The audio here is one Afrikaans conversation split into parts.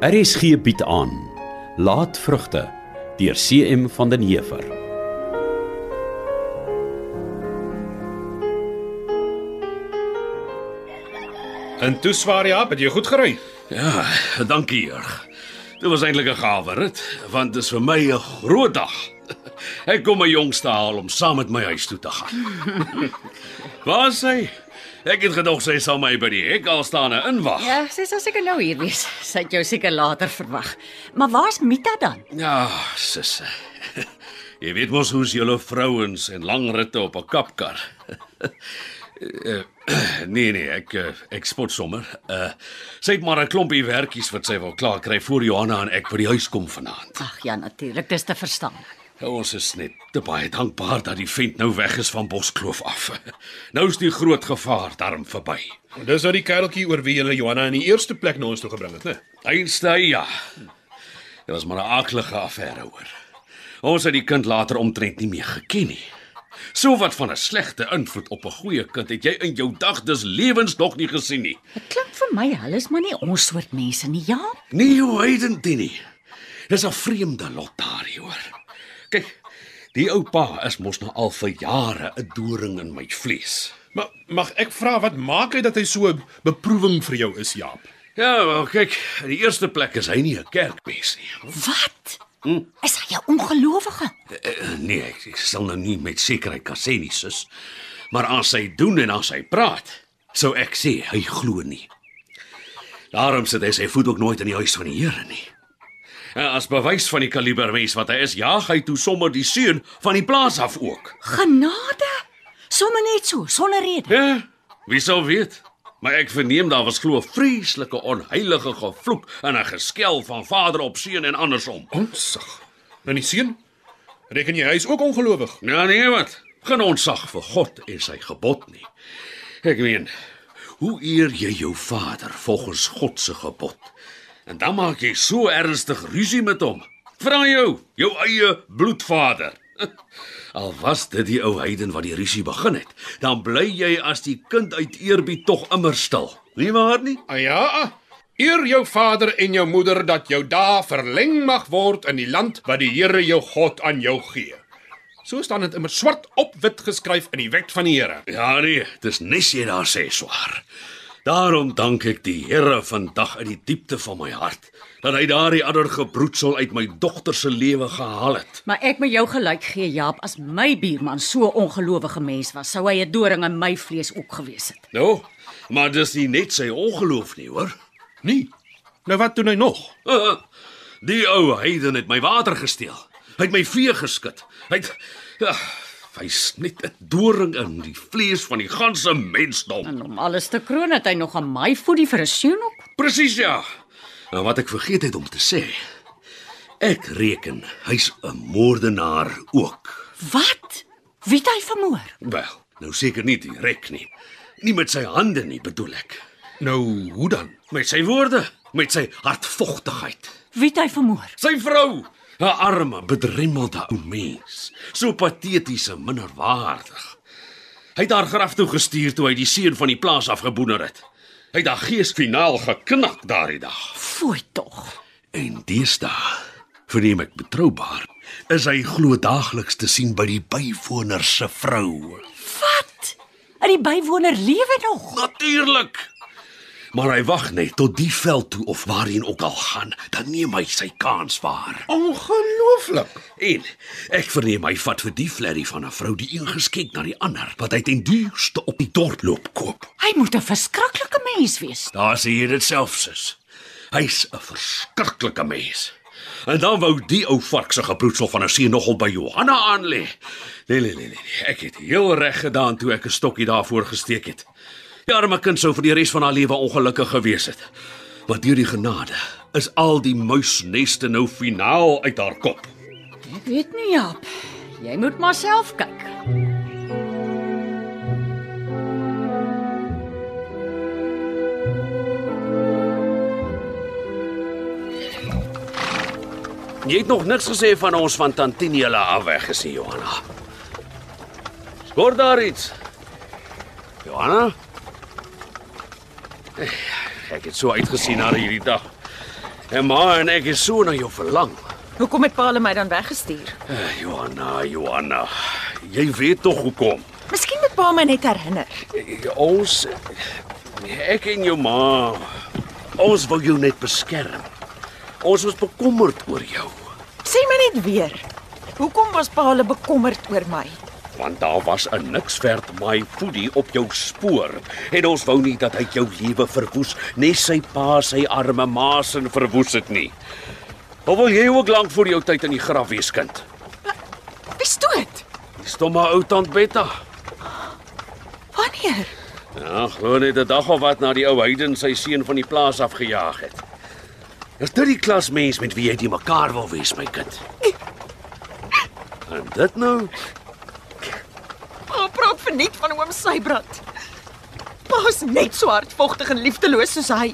RSG bied aan Laatvrugte deur CM van den Heever. En toe swaar jy op, het jy goed gery? Ja, dankie Jurg. Dit was eintlik 'n gawe rit, want dit is vir my 'n groot dag. Ek kom my jongste haal om saam met my huis toe te gaan. Waar is hy? Ek het gedog sy sal my by die hek al staan en inwag. Ja, sy sal seker nou hier wees. Sy het jou seker later verwag. Maar waar's Mita dan? Ja, sisse. Jy weet mos hoe's julle vrouens en lang ritte op 'n kapkar. Eh, nee nee, ek eh, ek spot sommer. Uh sy het maar 'n klompie werkies wat sy wil klaar kry voor Johanna en ek by die huis kom vanaand. Ag ja, natuurlik, dis te verstaan. Ons is net te baie dankbaar dat die vent nou weg is van Boskloof af. Nou is die groot gevaar daarom verby. Dis nou die kereltjie oor wie jy Johanna in die eerste plek na ons toe gebring het, né? Einstein ja. Dit was maar 'n aaklige affære hoor. Ons het die kind later omtrent nie meer geken nie. So wat van 'n slegte invloed op 'n goeie kind het jy in jou dag dis lewens nog nie gesien nie. Dit klink vir my hulle is maar nie ons soort mense nie, ja? Nee, hoe heiden dit nie. Dis 'n vreemde lot daar hoor. Kyk, die ou pa is mos nou al vir jare 'n doring in my vlees. Maar mag ek vra wat maak hy dat hy so 'n beproewing vir jou is, Jaap? Ja, wel kyk, in die eerste plek is hy nie 'n kerkmens nie. Wat? Hm? Is hy 'n ongelowige? Uh, nee, ek, ek sal nou nie met sekerheid kan sê nie, sus. Maar as hy doen en as hy praat, sou ek sê hy glo nie. Daarom sit hy sy voet ook nooit in die huis van die Here nie. En as bewys van die kaliber mens wat hy is, jaag hy toe sommer die seun van die plaas af ook. Genade? Sommige net so, sonder rede. Ja, wie sou weet? Maar ek verneem daar was glo 'n vreeslike onheilige gevloek en 'n geskel van vader op seun en andersom. Onsag. En die seun? Reken jy hy is ook ongelowig? Ja nee wat? Geen onsag vir God en sy gebod nie. Ek meen, hoe eer jy jou vader volgens God se gebod? En dan maak jy so ernstig rusie met hom. Vra jou, jou eie bloedvader. Al was dit die ou heiden wat die rusie begin het, dan bly jy as die kind uit eerbied tog immer stil. Nie waar nie? Ah ja. Eer jou vader en jou moeder dat jou dae verleng mag word in die land wat die Here jou God aan jou gee. So staan dit immer swart op wit geskryf in die wet van die Here. Ja nee, dis nes jy daar sê swaar. Daarom dank ek die Here vandag uit die diepte van my hart dat hy daardie ander gebroedsel uit my dogter se lewe gehaal het. Maar ek moet jou gelyk gee, Jaap, as my buurman so 'n ongelowige mens was, sou hy 'n doring in my vlees ook gewees het. Nou, maar dis nie net sy ongeloof nie, hoor. Nee. Nou wat doen hy nog? Die ou heiden het my water gesteel. Hy het my vee geskit. Hy het ja, hy's net 'n doring in die vlees van die ganse mensdom. En om alles te kroon het hy nog aan my voedie vir 'n seun ook. Presies ja. Nou wat ek vergeet het om te sê. Ek reken hy's 'n moordenaar ook. Wat? Wie het hy vermoor? Wel, nou seker nie direk nie. Nie met sy hande nie, bedoel ek. Nou, hoe dan? Met sy woorde, met sy hartvogtigheid. Wie het hy vermoor? Sy vrou, 'n arme, bedremmelde ou mens, so pateties en minderwaardig. Hy het haar graf toe gestuur toe hy die seun van die plaas afgeboener het. Hy het haar gees finaal geknak daardie dag. Fooi tog. En deesdae, verneem ek betroubaar, is hy glo daagliks te sien by die bywoner se vrou. Wat? En die bywoner lewe nog. Natuurlik. Maar hy wag net tot die veld toe of waarheen ook al gaan, dan neem hy sy kans waar. Ongelooflik. En ek verneem hy vat vir die flerry van 'n vrou die een geskenk na die ander wat hy ten duurste op die dorp loop koop. Hy moet 'n verskriklike mens wees. Daar sê jy dit self sis. Hy's 'n verskriklike mens. En dan wou die ou vark se gebroedsel van 'n seun nogal by Johanna aan lê. Nee, nee, nee, nee. Ek het heel reg gedaan toe ek 'n stokkie daarvoor gesteek het. Die arme kind sou vir die res van haar lewe ongelukkig gewees het. Maar deur die genade is al die muisneste nou finaal uit haar kop. Ek weet nie, Jaap. Jy moet maar self kyk. Jy het nog niks gesê van ons van Tantini hulle af weg gesien, Johanna. Hoor daar iets? Johanna? Eh, Ek het so uitgesien na hierdie dag. En ma en ek is so na jou verlang. Hoekom het pa hulle my dan weggestuur? Eh, Johanna, Johanna. Jy weet tog hoekom. Miskien moet pa my net herinner. Eh, Ons ek en jou ma ons wou jou net beskerm. Ons was bekommerd oor jou. Sê my net weer. Hoekom was pa hulle bekommerd oor my? Want daar was 'n niks werd my voedie op jou spoor en ons wou nie dat hy jou lewe verwoes, net sy pa sy arme ma se verwoes het nie. Of wil jy ook lank voor jou tyd in die graf wees, kind? Wie's dood? Die stomme ou tant Betta. Wanneer? Ja, glo net 'n dag of wat na die ou heiden sy seun van die plaas afgejaag het. Is dit die klas mens met wie jy die mekaar wil wees, my kind? En dit nou? Verniet van oom Sybrand. Pa is net so hardvogtig en liefdeloos soos hy.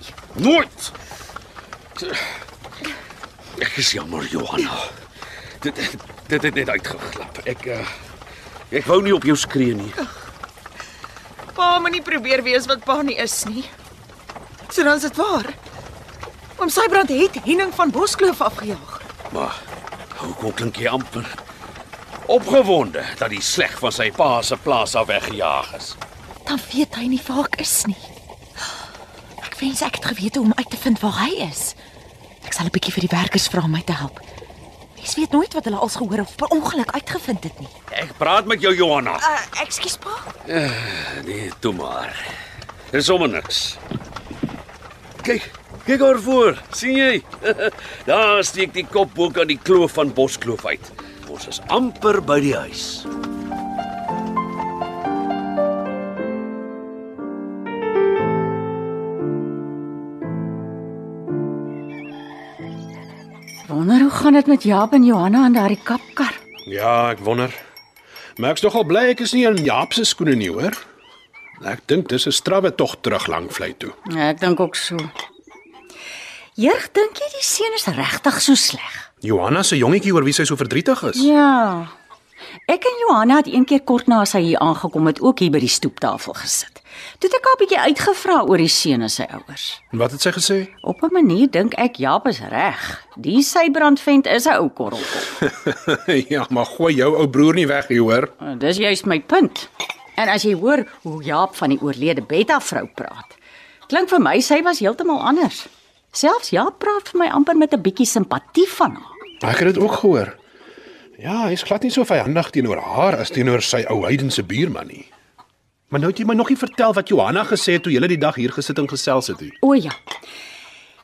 Nooit. Ek is jammer, Johanna. Dit dit het net uitgeglip. Ek uh, ek wou nie op jou skree nie. Pa moenie probeer wees wat pa nie is nie. So dan is dit waar. Oom Sybrand het Henning van Boskloof afgejaag. Maar hoekom klink jy amper opgewonde dat die sleg van sy pa se plaas af weggejaag is? Dan weet hy nie waar ek is nie. Ek wens ek het geweet hoe om uit te vind waar hy is. Ek sal 'n bietjie vir die werkers vra om my te help. Mens weet nooit wat hulle als gehoor of per ongeluk uitgevind het nie. Ek praat met jou, Johanna. Uh, ekskuus pa. Nee, toe maar. Dis sommer niks. Kyk, kyk oor voor. sien jy? Daar steek die kop bo aan die kloof van Boskloof uit. Ons is amper by die huis. Wonder hoe gaan dit met Jaap en Johanna aan daardie kapkar? Ja, ek wonder. Maar ek's nogal bly ek is nie in Jaap se skoene nie, hoor. Ek dink dis 'n strawwe tog terug lank vlei toe. Ja, ek dink ook so. Jerg, dink jy die seun is regtig so sleg? Johanna se jongetjie oor wie sy so verdrietig is. Ja. Ek en Johanna het een keer kort na sy hier aangekom het ook hier by die stoeptafel gesit. Toe het ek haar 'n bietjie uitgevra oor die seun en sy ouers. En wat het sy gesê? Op 'n manier dink ek Jaap is reg. Die sybrandvent is 'n ou korrelkop. ja, maar gooi jou ou broer nie weg hier, hoor. Uh, Dis juist my punt. En as jy hoor hoe Jaap van die oorlede Betta vrou praat, klink vir my sy was heeltemal anders. Selfs Jaap praat vir my amper met 'n bietjie simpatie van haar. Ek het dit ook gehoor. Ja, hy's glad nie so vyandig teenoor haar as teenoor sy ou heidense buurman nie. Maar nou het jy my nog nie vertel wat Johanna gesê het toe julle die dag hier gesit en gesels het nie. O ja.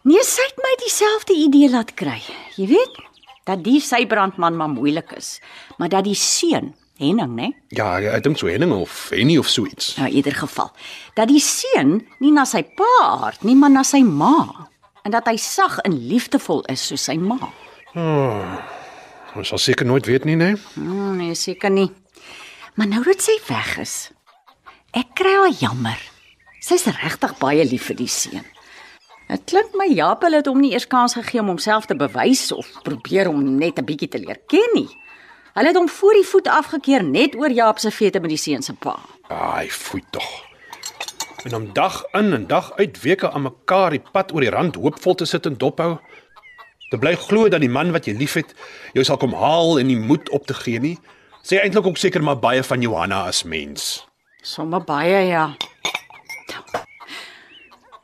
Nee, sy het my dieselfde idee laat kry. Jy weet, dat die sybrandman maar moeilik is, maar dat die seun, Henning, né? Ja, ek dink so Henning of Henny of so iets. Nou in ieder geval, dat die seun nie na sy pa hart nie, maar na sy ma. En dat hy sag en liefdevol is soos sy ma. Ons sal seker nooit weet nie, né? Hmm, nee, seker nie. Maar nou dat sy weg is, ek kry haar jammer. Sy's regtig baie lief vir die seun. Dit klink my Jaap het hom nie eers kans gegee om homself te bewys of probeer om net 'n bietjie te leer ken nie. Hulle het hom voor die voet afgekeer net oor Jaap se vete met die seun se pa. Ai, foei tog. En om dag in en dag uit weke aan mekaar die pad oor die rand hoopvol te sit en dophou. Te bly glo dat die man wat jy liefhet jou sal kom haal en nie moed op te gee nie. Sê eintlik ook seker maar baie van Johanna as mens. Sommige baie ja.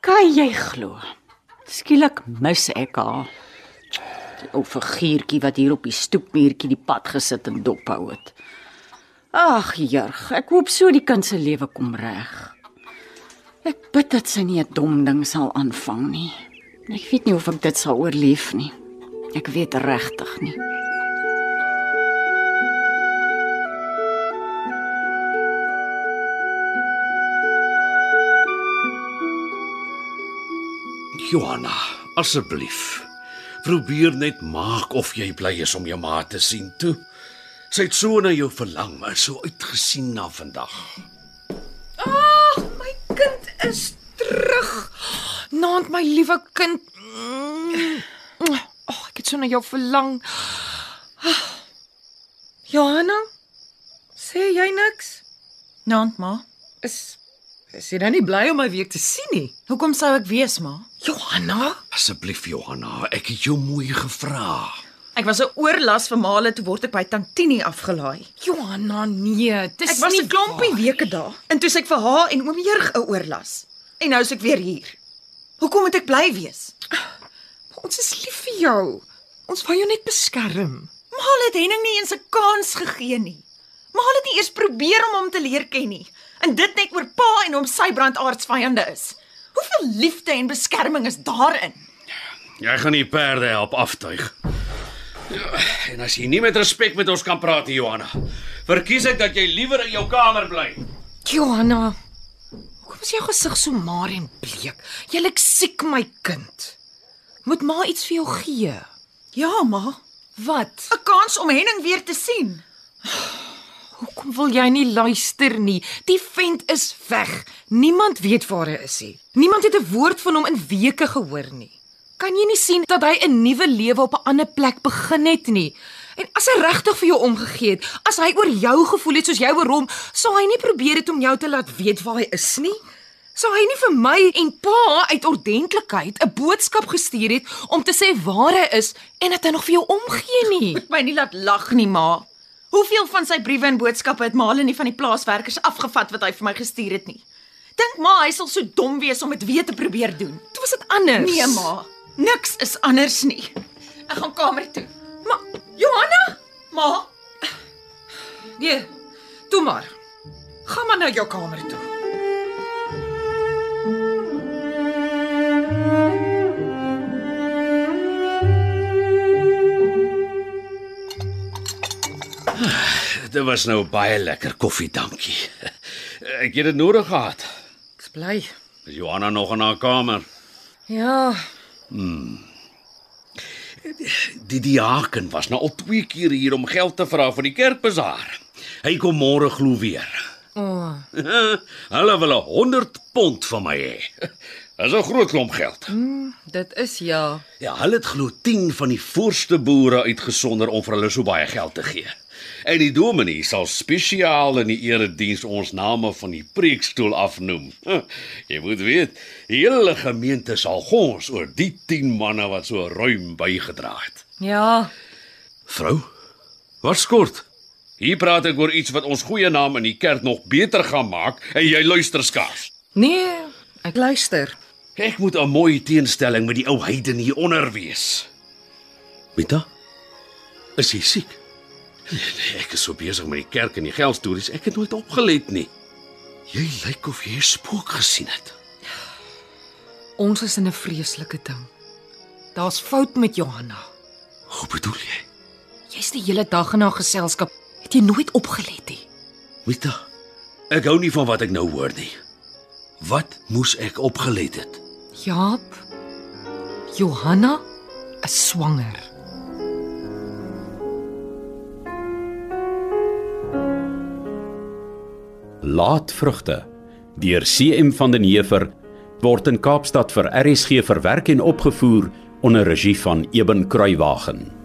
Kan jy glo? Skielik mis ek haar. Die ou figuurtjie wat hier op die stoepmuurtjie die pad gesit en dophou het. Ag, Jurg, ek hoop so die kind se lewe kom reg. Ek bid dat sy nie 'n dom ding sal aanvang nie. Ek weet nie of ek dit sal oorleef nie. Ek weet regtig nie. Johanna, asseblief. Probeer net maak of jy bly is om jou ma te sien toe. Sy het so na jou verlang, maar so uitgesien na vandag. Is terug. Naand my liewe kind. Ag, ek het so na jou verlang. Johanna, sê jy niks? Naand ma, is Is jy nou nie bly om my weer te sien nie? Hoekom sou ek weet, ma? Johanna, Asseblief Johanna, ek het jou mooi gevra. Ek was 'n oorlas vir Male toe word ek by Tantini afgelaai. Johanna, nee, dis Ek was nie 'n klompie weke daar. En toe sê ek vir haar en oom Jurg 'n oorlas. En nou is ek weer hier. Hoekom moet ek bly wees? Ons is lief vir jou. Ons wou jou net beskerm. Maal het Henning nie eens 'n kans gegee nie. Maal het nie eers probeer om hom te leer ken nie. En dit net oor pa en hom sy brandaardsvyande is. Hoeveel liefde en beskerming is daarin? Jy gaan die perde help aftuig. Ja, en as jy nie met respek met ons kan praat, nie, Johanna, verkies ek dat jy liewer in jou kamer bly. Johanna, hoekom is jou gesig so maar en bleek? Jy lyk siek, my kind. Moet ma iets vir jou gee? Ja, ma. Wat? 'n Kans om Henning weer te sien. Hoekom wil jy nie luister nie? Die vent is weg. Niemand weet waar hy is nie. Niemand het 'n woord van hom in weke gehoor nie. Kan jy nie sien dat hy 'n nuwe lewe op 'n ander plek begin het nie? En as hy regtig vir jou omgegee het, as hy oor jou gevoel het soos jy oor hom, sou hy nie probeer het om jou te laat weet waar hy is nie? Sou hy nie vir my en pa uit ordentlikheid 'n boodskap gestuur het om te sê waar hy is en dat hy nog vir jou omgee nie? My nie laat lag nie, ma. Hoeveel van sy briewe en boodskappe het Male nie van die plaaswerkers afgevat wat hy vir my gestuur het nie? Dink ma hy sal so dom wees om dit weer te probeer doen? Toe was dit anders. Nee, ma. Niks is anders nie. Ek gaan kamer toe. Ma, Johanna? Ma, Nee, toe maar. Gaan maar na jou kamer toe. Dit was nou baie lekker koffie, dankie. Ek het dit nodig gehad. Ek's bly. Is Johanna nog in haar kamer? Ja, Die diaken was nou al twee keer hier om geld te vra vir die kerkbazaar. Hy kom môre glo weer. o, oh, Hulle wil 'n 100 pond van my hê. Dis 'n groot klomp geld. dit is ja. Ja, hulle het glo 10 van die voorste boere uitgesonder om vir hulle so baie geld te gee. En die dominee sal spesiaal in die erediens ons name van die preekstoel afnoem. Jy moet weet, die hele gemeente sal gons oor die 10 manne wat so ruim bygedra het. Ja, Vrou, wat skort? Hier praat ek oor iets wat ons goeie naam in die kerk nog beter gaan maak en jy luister skaars. nee, ek luister. Ek moet 'n mooi teenstelling met die ou heiden hier onder wees. Mita? Is jy siek? Nee, Ek is so besig met die kerk en die geldstories, ek het nooit opgelet nie. Jy lyk of jy 'n spook gesien het. Ons is in 'n vreeslike ding. Daar's fout met Johanna. Hoe bedoel jy? Jy's die hele dag in haar geselskap. Het jy nooit opgelet nie? Mita, ek hou nie van wat ek nou hoor nie. Wat moes ek opgelet het? Jaap. Johanna is swanger. Laatvrugte deur CM van den Heever word in Kaapstad vir RSG verwerk en opgevoer onder regie van Eben Kruiwagen.